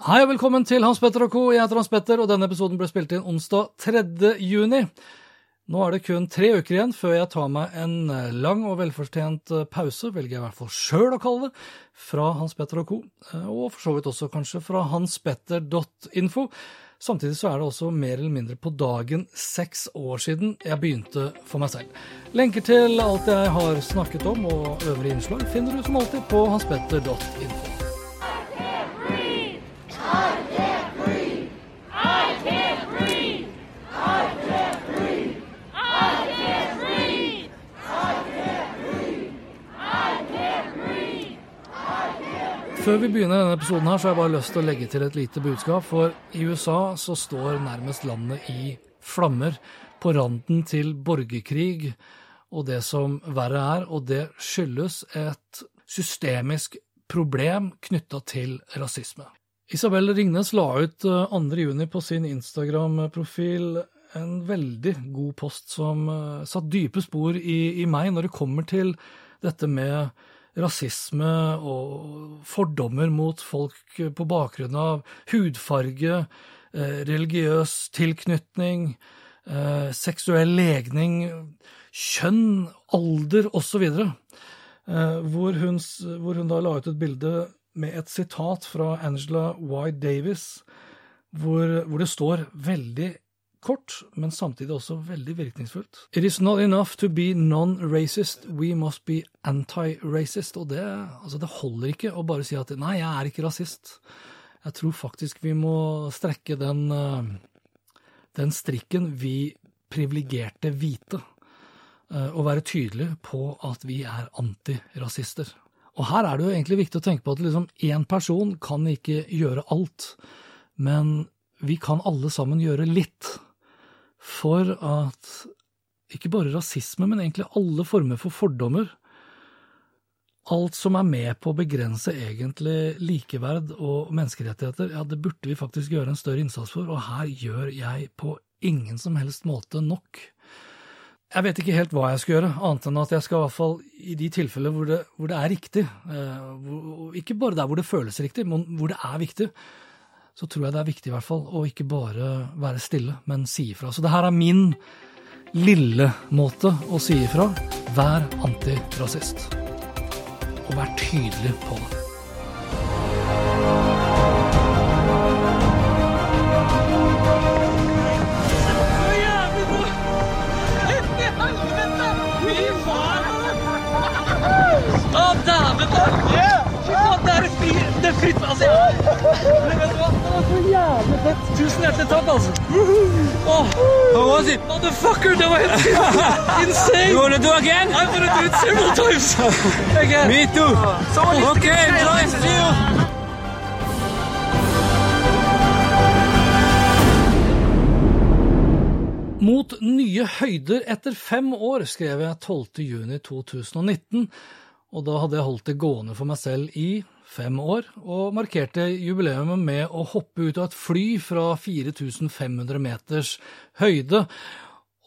Hei og velkommen til Hans Petter og co. Jeg heter Hans Petter, og denne episoden ble spilt inn onsdag 3. juni. Nå er det kun tre uker igjen før jeg tar meg en eh, lang og velfortjent eh, pause, velger jeg i hvert fall sjøl å kalle det, fra Hans Petter og co., eh, og for så vidt også kanskje fra hanspetter.info. Samtidig så er det også mer eller mindre på dagen seks år siden jeg begynte for meg selv. Lenker til alt jeg har snakket om og øvrige innslag finner du som alltid på hanspetter.info. Før vi begynner denne episoden, her, så har jeg bare lyst til å legge til et lite budskap. For i USA så står nærmest landet i flammer, på randen til borgerkrig og det som verre er. Og det skyldes et systemisk problem knytta til rasisme. Isabel Ringnes la ut 2.6 på sin Instagram-profil en veldig god post som uh, satt dype spor i, i meg når det kommer til dette med rasisme og fordommer mot folk på bakgrunn av hudfarge, eh, religiøs tilknytning, eh, seksuell legning, kjønn, alder osv. Hvor, hun, hvor hun da la ut et bilde med et sitat fra Angela White Davis, hvor, hvor det står veldig kort, men samtidig også veldig virkningsfullt. It is not enough to be non-racist, we must be anti-racist. Og det, altså det holder ikke å bare si at nei, jeg er ikke rasist. Jeg tror faktisk vi må strekke den, eh, den strikken, vi privilegerte hvite, eh, og være tydelige på at vi er antirasister. Og her er det jo egentlig viktig å tenke på at liksom én person kan ikke gjøre alt, men vi kan alle sammen gjøre litt for at ikke bare rasisme, men egentlig alle former for fordommer, alt som er med på å begrense egentlig likeverd og menneskerettigheter, ja, det burde vi faktisk gjøre en større innsats for, og her gjør jeg på ingen som helst måte nok. Jeg vet ikke helt hva jeg skal gjøre, annet enn at jeg skal i hvert fall i de tilfeller hvor det, hvor det er riktig, eh, hvor, ikke bare der hvor det føles riktig, men hvor det er viktig, så tror jeg det er viktig i hvert fall å ikke bare være stille, men si ifra. Så det her er min lille måte å si ifra. Vær antirasist. Og vær tydelig på det. Så. Tusen hjertelig takk, altså. Oh, How was it? motherfucker, det var helt insane! You wanna do again? I'm gonna do it several times. Again. Me too. Okay, nice to see you. Mot nye høyder etter fem år, skrev jeg 12.6.2019, og da hadde jeg holdt det gående for meg selv i fem år, og markerte jubileet med å hoppe ut av et fly fra 4500 meters høyde.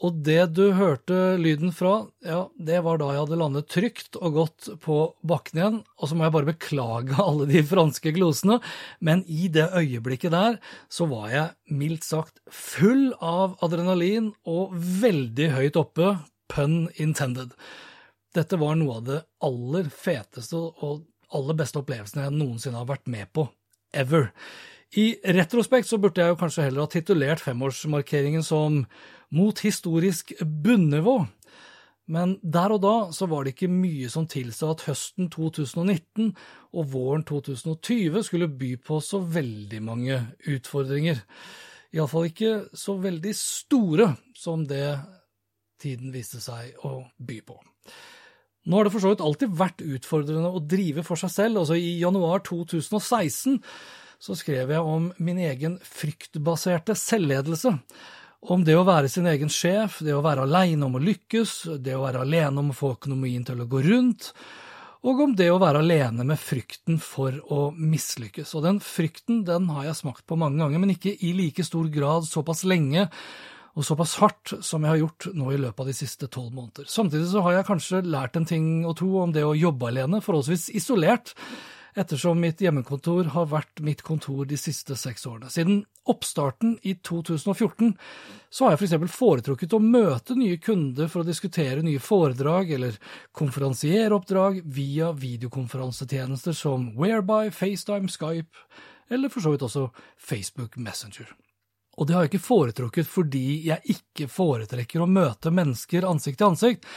Og det du hørte lyden fra, ja, det var da jeg hadde landet trygt og godt på bakken igjen. Og så må jeg bare beklage alle de franske glosene, men i det øyeblikket der så var jeg mildt sagt full av adrenalin og veldig høyt oppe, pun intended. Dette var noe av det aller feteste og aller beste opplevelsene jeg noensinne har vært med på. Ever. I retrospekt så burde jeg jo kanskje heller ha titulert femårsmarkeringen som Mot historisk bunnivå. Men der og da så var det ikke mye som tilsa at høsten 2019 og våren 2020 skulle by på så veldig mange utfordringer. Iallfall ikke så veldig store som det tiden viste seg å by på. Nå har det for så vidt alltid vært utfordrende å drive for seg selv. Altså I januar 2016 så skrev jeg om min egen fryktbaserte selvledelse. Om det å være sin egen sjef, det å være aleine om å lykkes, det å være alene om å få økonomien til å gå rundt, og om det å være alene med frykten for å mislykkes. Og den frykten den har jeg smakt på mange ganger, men ikke i like stor grad såpass lenge og såpass hardt som jeg har gjort nå i løpet av de siste tolv måneder. Samtidig så har jeg kanskje lært en ting og to om det å jobbe alene, forholdsvis isolert, ettersom mitt hjemmekontor har vært mitt kontor de siste seks årene. Siden oppstarten i 2014 så har jeg f.eks. For foretrukket å møte nye kunder for å diskutere nye foredrag eller konferansieroppdrag via videokonferansetjenester som Whereby, FaceTime, Skype eller for så vidt også Facebook Messenger. Og det har jeg ikke foretrukket fordi jeg ikke foretrekker å møte mennesker ansikt til ansikt,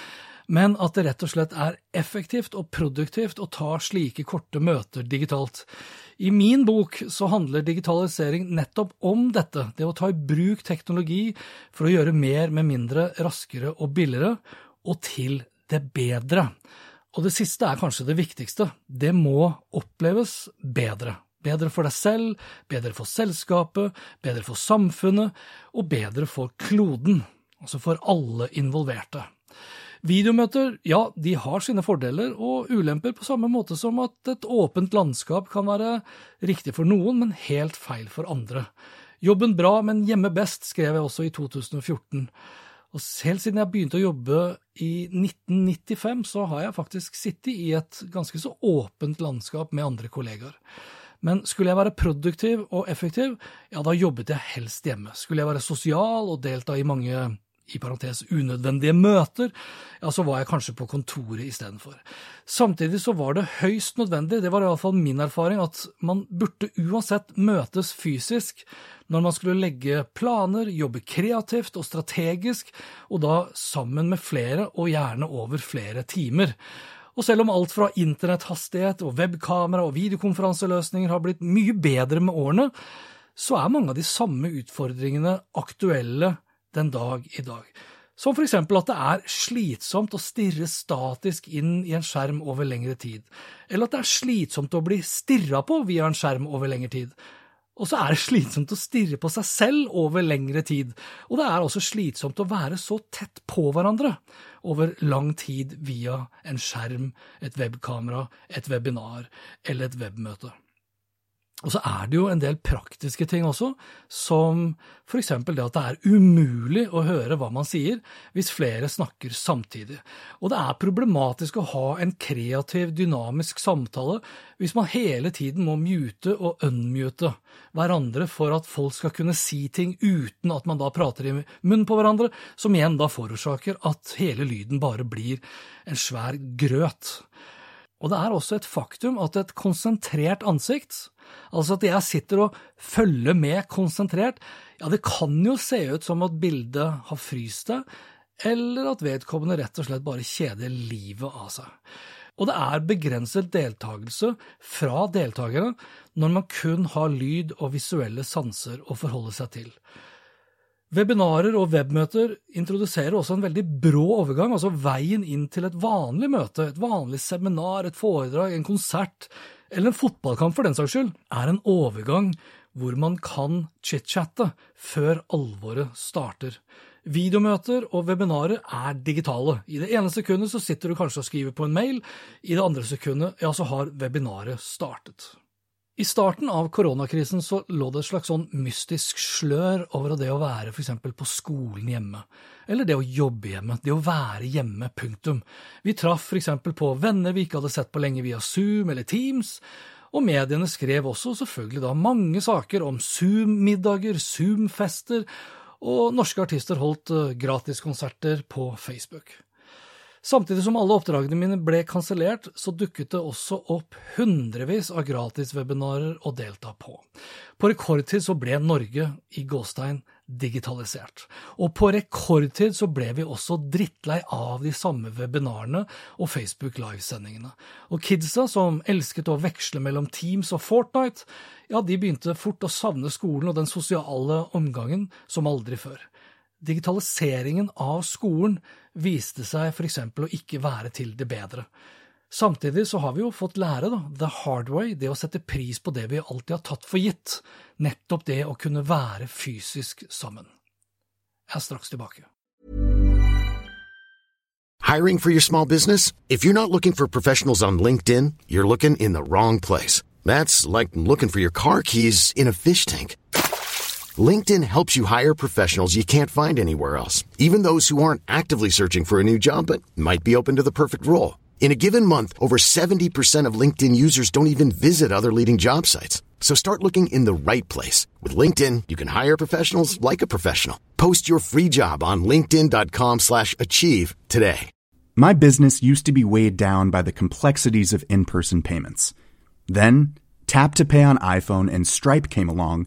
men at det rett og slett er effektivt og produktivt å ta slike korte møter digitalt. I min bok så handler digitalisering nettopp om dette, det å ta i bruk teknologi for å gjøre mer med mindre, raskere og billigere, og til det bedre. Og det siste er kanskje det viktigste, det må oppleves bedre. Bedre for deg selv, bedre for selskapet, bedre for samfunnet, og bedre for kloden, altså for alle involverte. Videomøter ja, de har sine fordeler og ulemper, på samme måte som at et åpent landskap kan være riktig for noen, men helt feil for andre. Jobben bra, men hjemme best, skrev jeg også i 2014. Og helt siden jeg begynte å jobbe i 1995, så har jeg faktisk sittet i et ganske så åpent landskap med andre kollegaer. Men skulle jeg være produktiv og effektiv, ja, da jobbet jeg helst hjemme. Skulle jeg være sosial og delta i mange i parentes unødvendige møter, ja, så var jeg kanskje på kontoret istedenfor. Samtidig så var det høyst nødvendig, det var iallfall min erfaring, at man burde uansett møtes fysisk når man skulle legge planer, jobbe kreativt og strategisk, og da sammen med flere, og gjerne over flere timer. Og selv om alt fra internetthastighet og webkamera og videokonferanseløsninger har blitt mye bedre med årene, så er mange av de samme utfordringene aktuelle den dag i dag. Som for eksempel at det er slitsomt å stirre statisk inn i en skjerm over lengre tid, eller at det er slitsomt å bli stirra på via en skjerm over lengre tid. Og så er det slitsomt å stirre på seg selv over lengre tid, og det er også slitsomt å være så tett på hverandre over lang tid via en skjerm, et webkamera, et webinar eller et webmøte. Og så er det jo en del praktiske ting også, som for eksempel det at det er umulig å høre hva man sier hvis flere snakker samtidig. Og det er problematisk å ha en kreativ, dynamisk samtale hvis man hele tiden må mute og unmute hverandre for at folk skal kunne si ting uten at man da prater i munnen på hverandre, som igjen da forårsaker at hele lyden bare blir en svær grøt. Og det er også et faktum at et konsentrert ansikt, altså at jeg sitter og følger med konsentrert, ja, det kan jo se ut som at bildet har fryst det, eller at vedkommende rett og slett bare kjeder livet av seg. Og det er begrenset deltakelse fra deltakerne når man kun har lyd og visuelle sanser å forholde seg til. Webinarer og webmøter introduserer også en veldig brå overgang, altså veien inn til et vanlig møte, et vanlig seminar, et foredrag, en konsert, eller en fotballkamp for den saks skyld, er en overgang hvor man kan chit-chatte før alvoret starter. Videomøter og webinarer er digitale. I det ene sekundet så sitter du kanskje og skriver på en mail, i det andre sekundet ja, så har webinaret startet. I starten av koronakrisen så lå det et slags sånn mystisk slør over det å være f.eks. på skolen hjemme, eller det å jobbe hjemme, det å være hjemme, punktum. Vi traff f.eks. på venner vi ikke hadde sett på lenge via Zoom eller Teams, og mediene skrev også selvfølgelig da mange saker om Zoom-middager, Zoom-fester, og norske artister holdt eh, gratiskonserter på Facebook. Samtidig som alle oppdragene mine ble kansellert, så dukket det også opp hundrevis av gratiswebinarer å delta på. På rekordtid så ble Norge, i gåstein, digitalisert. Og på rekordtid så ble vi også drittlei av de samme webinarene og Facebook livesendingene. Og kidsa, som elsket å veksle mellom Teams og Fortnite, ja, de begynte fort å savne skolen og den sosiale omgangen som aldri før digitaliseringen av skolen viste seg f.eks. å ikke være til det bedre. Samtidig så har vi jo fått lære, da, the hard way, det å sette pris på det vi alltid har tatt for gitt, nettopp det å kunne være fysisk sammen. Jeg er straks tilbake. Hiring for your small business? If you're not looking for professionals on LinkedIn, you're looking in the wrong place. That's like looking for your car keys in a fish tank. LinkedIn helps you hire professionals you can't find anywhere else, even those who aren't actively searching for a new job but might be open to the perfect role. In a given month, over 70% of LinkedIn users don't even visit other leading job sites. So start looking in the right place. With LinkedIn, you can hire professionals like a professional. Post your free job on linkedin.com slash achieve today. My business used to be weighed down by the complexities of in-person payments. Then, Tap to Pay on iPhone and Stripe came along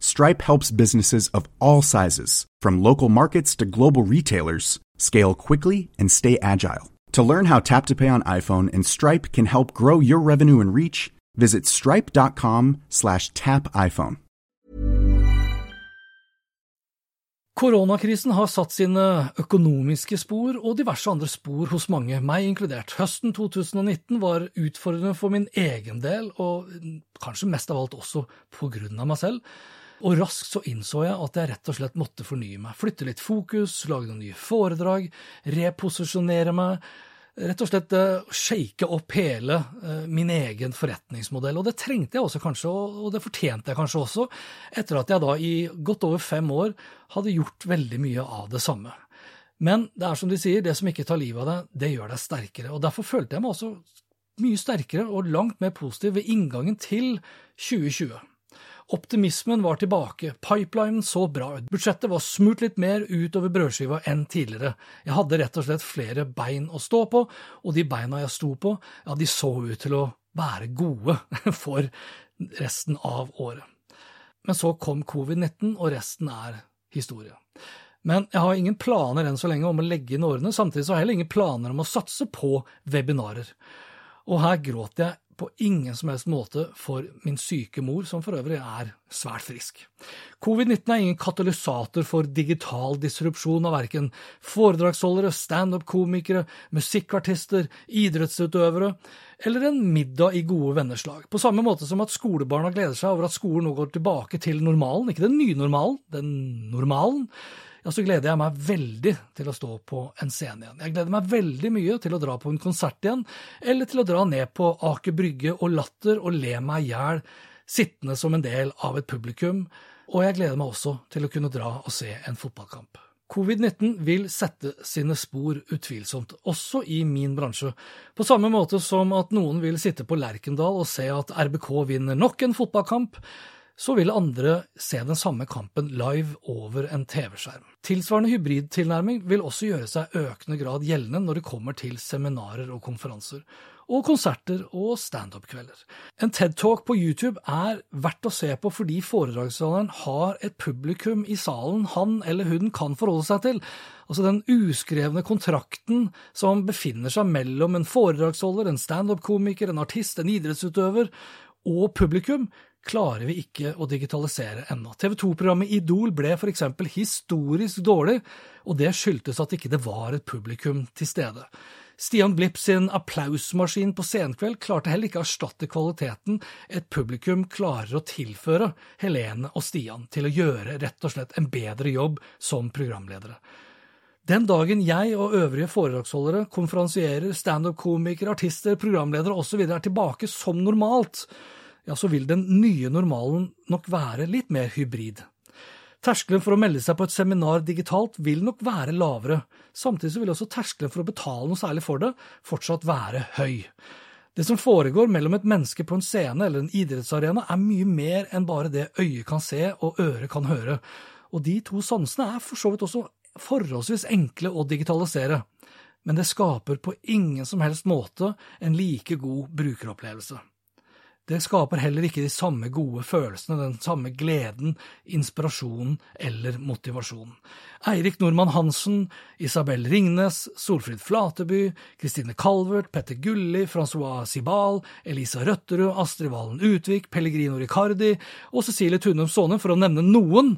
Stripe helps businesses of all sizes, from local markets to global retailers, scale quickly and stay agile. To learn how Tap to Pay on iPhone and Stripe can help grow your revenue and reach, visit stripe.com/tapiphone. tap. Koronakrisen har satt sine økonomiske spor og diverse andre spor hos mange, meg inkludert. Høsten 2019 var utfordrende for min egen del, og kanskje mest av alt også på grunn av meg selv. Og raskt så innså jeg at jeg rett og slett måtte fornye meg. Flytte litt fokus, lage noen nye foredrag, reposisjonere meg. Rett og slett uh, shake opp hele uh, min egen forretningsmodell. Og det trengte jeg også kanskje, og det fortjente jeg kanskje også, etter at jeg da i godt over fem år hadde gjort veldig mye av det samme. Men det er som de sier, det som ikke tar livet av deg, det gjør deg sterkere. Og derfor følte jeg meg også mye sterkere og langt mer positiv ved inngangen til 2020. Optimismen var tilbake, pipelinen så bra ut, budsjettet var smurt litt mer utover brødskiva enn tidligere, jeg hadde rett og slett flere bein å stå på, og de beina jeg sto på, ja, de så ut til å være gode for resten av året. Men så kom covid-19, og resten er historie. Men jeg har ingen planer enn så lenge om å legge inn årene, samtidig så har jeg heller ingen planer om å satse på webinarer. Og her gråter jeg på ingen som helst måte for min syke mor, som for øvrig er svært frisk. Covid-19 er ingen katalysator for digital disrupsjon av verken foredragsholdere, standup-komikere, musikkartister, idrettsutøvere eller en middag i gode venneslag. På samme måte som at skolebarna gleder seg over at skolen nå går tilbake til normalen, ikke den nye normalen, den normalen, ja, så gleder jeg meg veldig til å stå på en scene igjen. Jeg gleder meg veldig mye til å dra på en konsert igjen, eller til å dra ned på Aker Brygge og Latter og le meg i hjel, sittende som en del av et publikum, og jeg gleder meg også til å kunne dra og se en fotballkamp. Covid-19 vil sette sine spor utvilsomt, også i min bransje, på samme måte som at noen vil sitte på Lerkendal og se at RBK vinner nok en fotballkamp, så vil andre se den samme kampen live over en TV-skjerm. Tilsvarende hybridtilnærming vil også gjøre seg økende grad gjeldende når det kommer til seminarer og konferanser, og konserter og standup-kvelder. En TED-talk på YouTube er verdt å se på fordi foredragsholderen har et publikum i salen han eller hun kan forholde seg til. Altså den uskrevne kontrakten som befinner seg mellom en foredragsholder, en standup-komiker, en artist, en idrettsutøver og publikum, klarer vi ikke å digitalisere ennå. TV 2-programmet Idol ble f.eks. historisk dårlig, og det skyldtes at ikke det var et publikum til stede. Stian Blipp sin applausmaskin på Senkveld klarte heller ikke å erstatte kvaliteten et publikum klarer å tilføre Helene og Stian til å gjøre rett og slett en bedre jobb som programledere. Den dagen jeg og øvrige foredragsholdere, konferansierer, standup-komikere, artister, programledere osv. er tilbake som normalt, ja, så vil den nye normalen nok være litt mer hybrid. Terskelen for å melde seg på et seminar digitalt vil nok være lavere, samtidig vil også terskelen for å betale noe særlig for det fortsatt være høy. Det som foregår mellom et menneske på en scene eller en idrettsarena, er mye mer enn bare det øyet kan se og øret kan høre, og de to sansene er for så vidt også forholdsvis enkle å digitalisere, men det skaper på ingen som helst måte en like god brukeropplevelse. Det skaper heller ikke de samme gode følelsene, den samme gleden, inspirasjonen eller motivasjonen. Eirik Normann Hansen, Isabel Ringnes, Solfrid Flateby, Kristine Calvert, Petter Gulli, Francois Sibal, Elisa Røtterud, Astrid Valen Utvik, Pellegrino Ricardi og Cecilie Tunum Saane, for å nevne noen,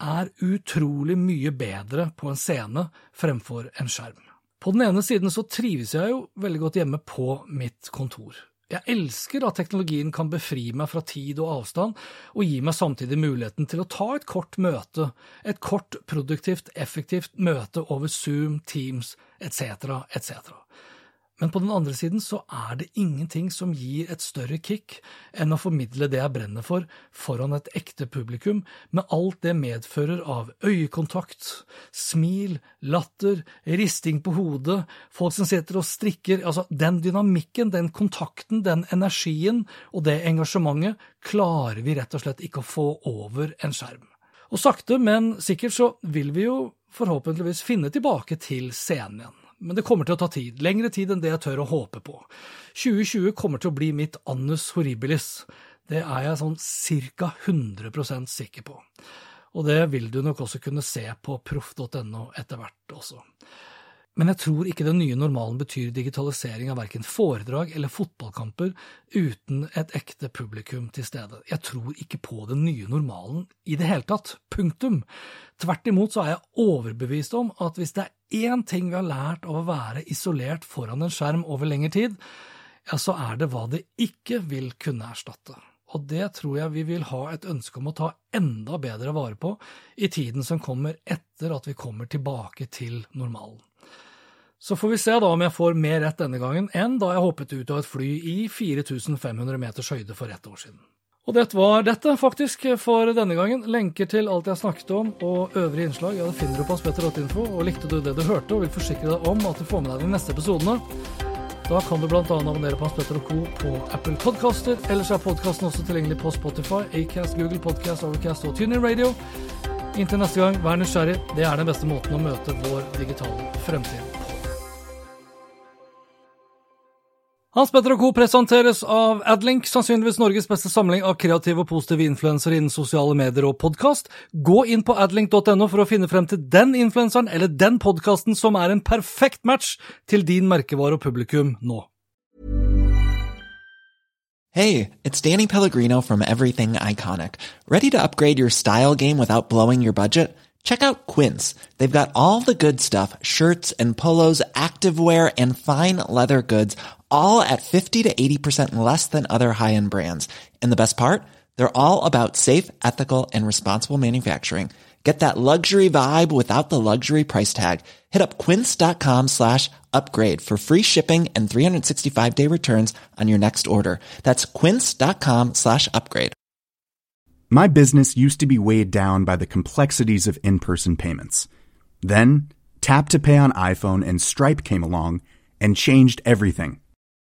er utrolig mye bedre på en scene fremfor en skjerm. På den ene siden så trives jeg jo veldig godt hjemme på mitt kontor. Jeg elsker at teknologien kan befri meg fra tid og avstand, og gi meg samtidig muligheten til å ta et kort møte, et kort, produktivt, effektivt møte over Zoom, Teams etc., etc. Men på den andre siden så er det ingenting som gir et større kick enn å formidle det jeg brenner for, foran et ekte publikum, med alt det medfører av øyekontakt, smil, latter, risting på hodet, folk som sitter og strikker, altså den dynamikken, den kontakten, den energien og det engasjementet klarer vi rett og slett ikke å få over en skjerm. Og sakte, men sikkert så vil vi jo forhåpentligvis finne tilbake til scenen igjen men det kommer til å ta tid. Lengre tid enn det jeg tør å håpe på. 2020 kommer til å bli mitt annus horribilis. Det er jeg sånn ca. 100% sikker på. Og det vil du nok også kunne se på proff.no etter hvert også. Men jeg tror ikke den nye normalen betyr digitalisering av verken foredrag eller fotballkamper uten et ekte publikum til stede. Jeg tror ikke på den nye normalen i det hele tatt. Punktum. Tvert imot så er jeg overbevist om at hvis det er én ting vi har lært av å være isolert foran en skjerm over lengre tid, ja, så er det hva det ikke vil kunne erstatte. Og det tror jeg vi vil ha et ønske om å ta enda bedre vare på i tiden som kommer etter at vi kommer tilbake til normalen. Så får vi se da om jeg får mer rett denne gangen enn da jeg hoppet ut av et fly i 4500 meters høyde for ett år siden. Og det var dette, faktisk, for denne gangen. Lenker til alt jeg snakket om og øvrige innslag ja, det finner du på aspetter.info. Og likte du det du hørte og vil forsikre deg om at du får med deg de neste episodene, da kan du bl.a. abonnere på Hans Petter Co. på Apple Podcaster. Ellers er podkasten også tilgjengelig på Spotify, Acast, Google Podcast, Overcast og TuneIn Radio. Inntil neste gang, vær nysgjerrig. Det er den beste måten å møte vår digitale fremtid Hans Petter og Co. presenteres av Adlink, sannsynligvis Norges beste samling av kreative og positive influensere innen sosiale medier og podkast. Gå inn på adlink.no for å finne frem til den influenseren eller den podkasten som er en perfekt match til din merkevare og publikum nå. Hey, it's Danny Pellegrino from Everything Iconic. Ready to upgrade your style game without blowing your budget? Check out Quince. They've got all the good stuff, shirts and polos, activewear and fine leather goods all at 50 to 80% less than other high-end brands. And the best part? They're all about safe, ethical, and responsible manufacturing. Get that luxury vibe without the luxury price tag. Hit up quince.com slash upgrade for free shipping and 365-day returns on your next order. That's quince.com slash upgrade. My business used to be weighed down by the complexities of in-person payments. Then, Tap to Pay on iPhone and Stripe came along and changed everything.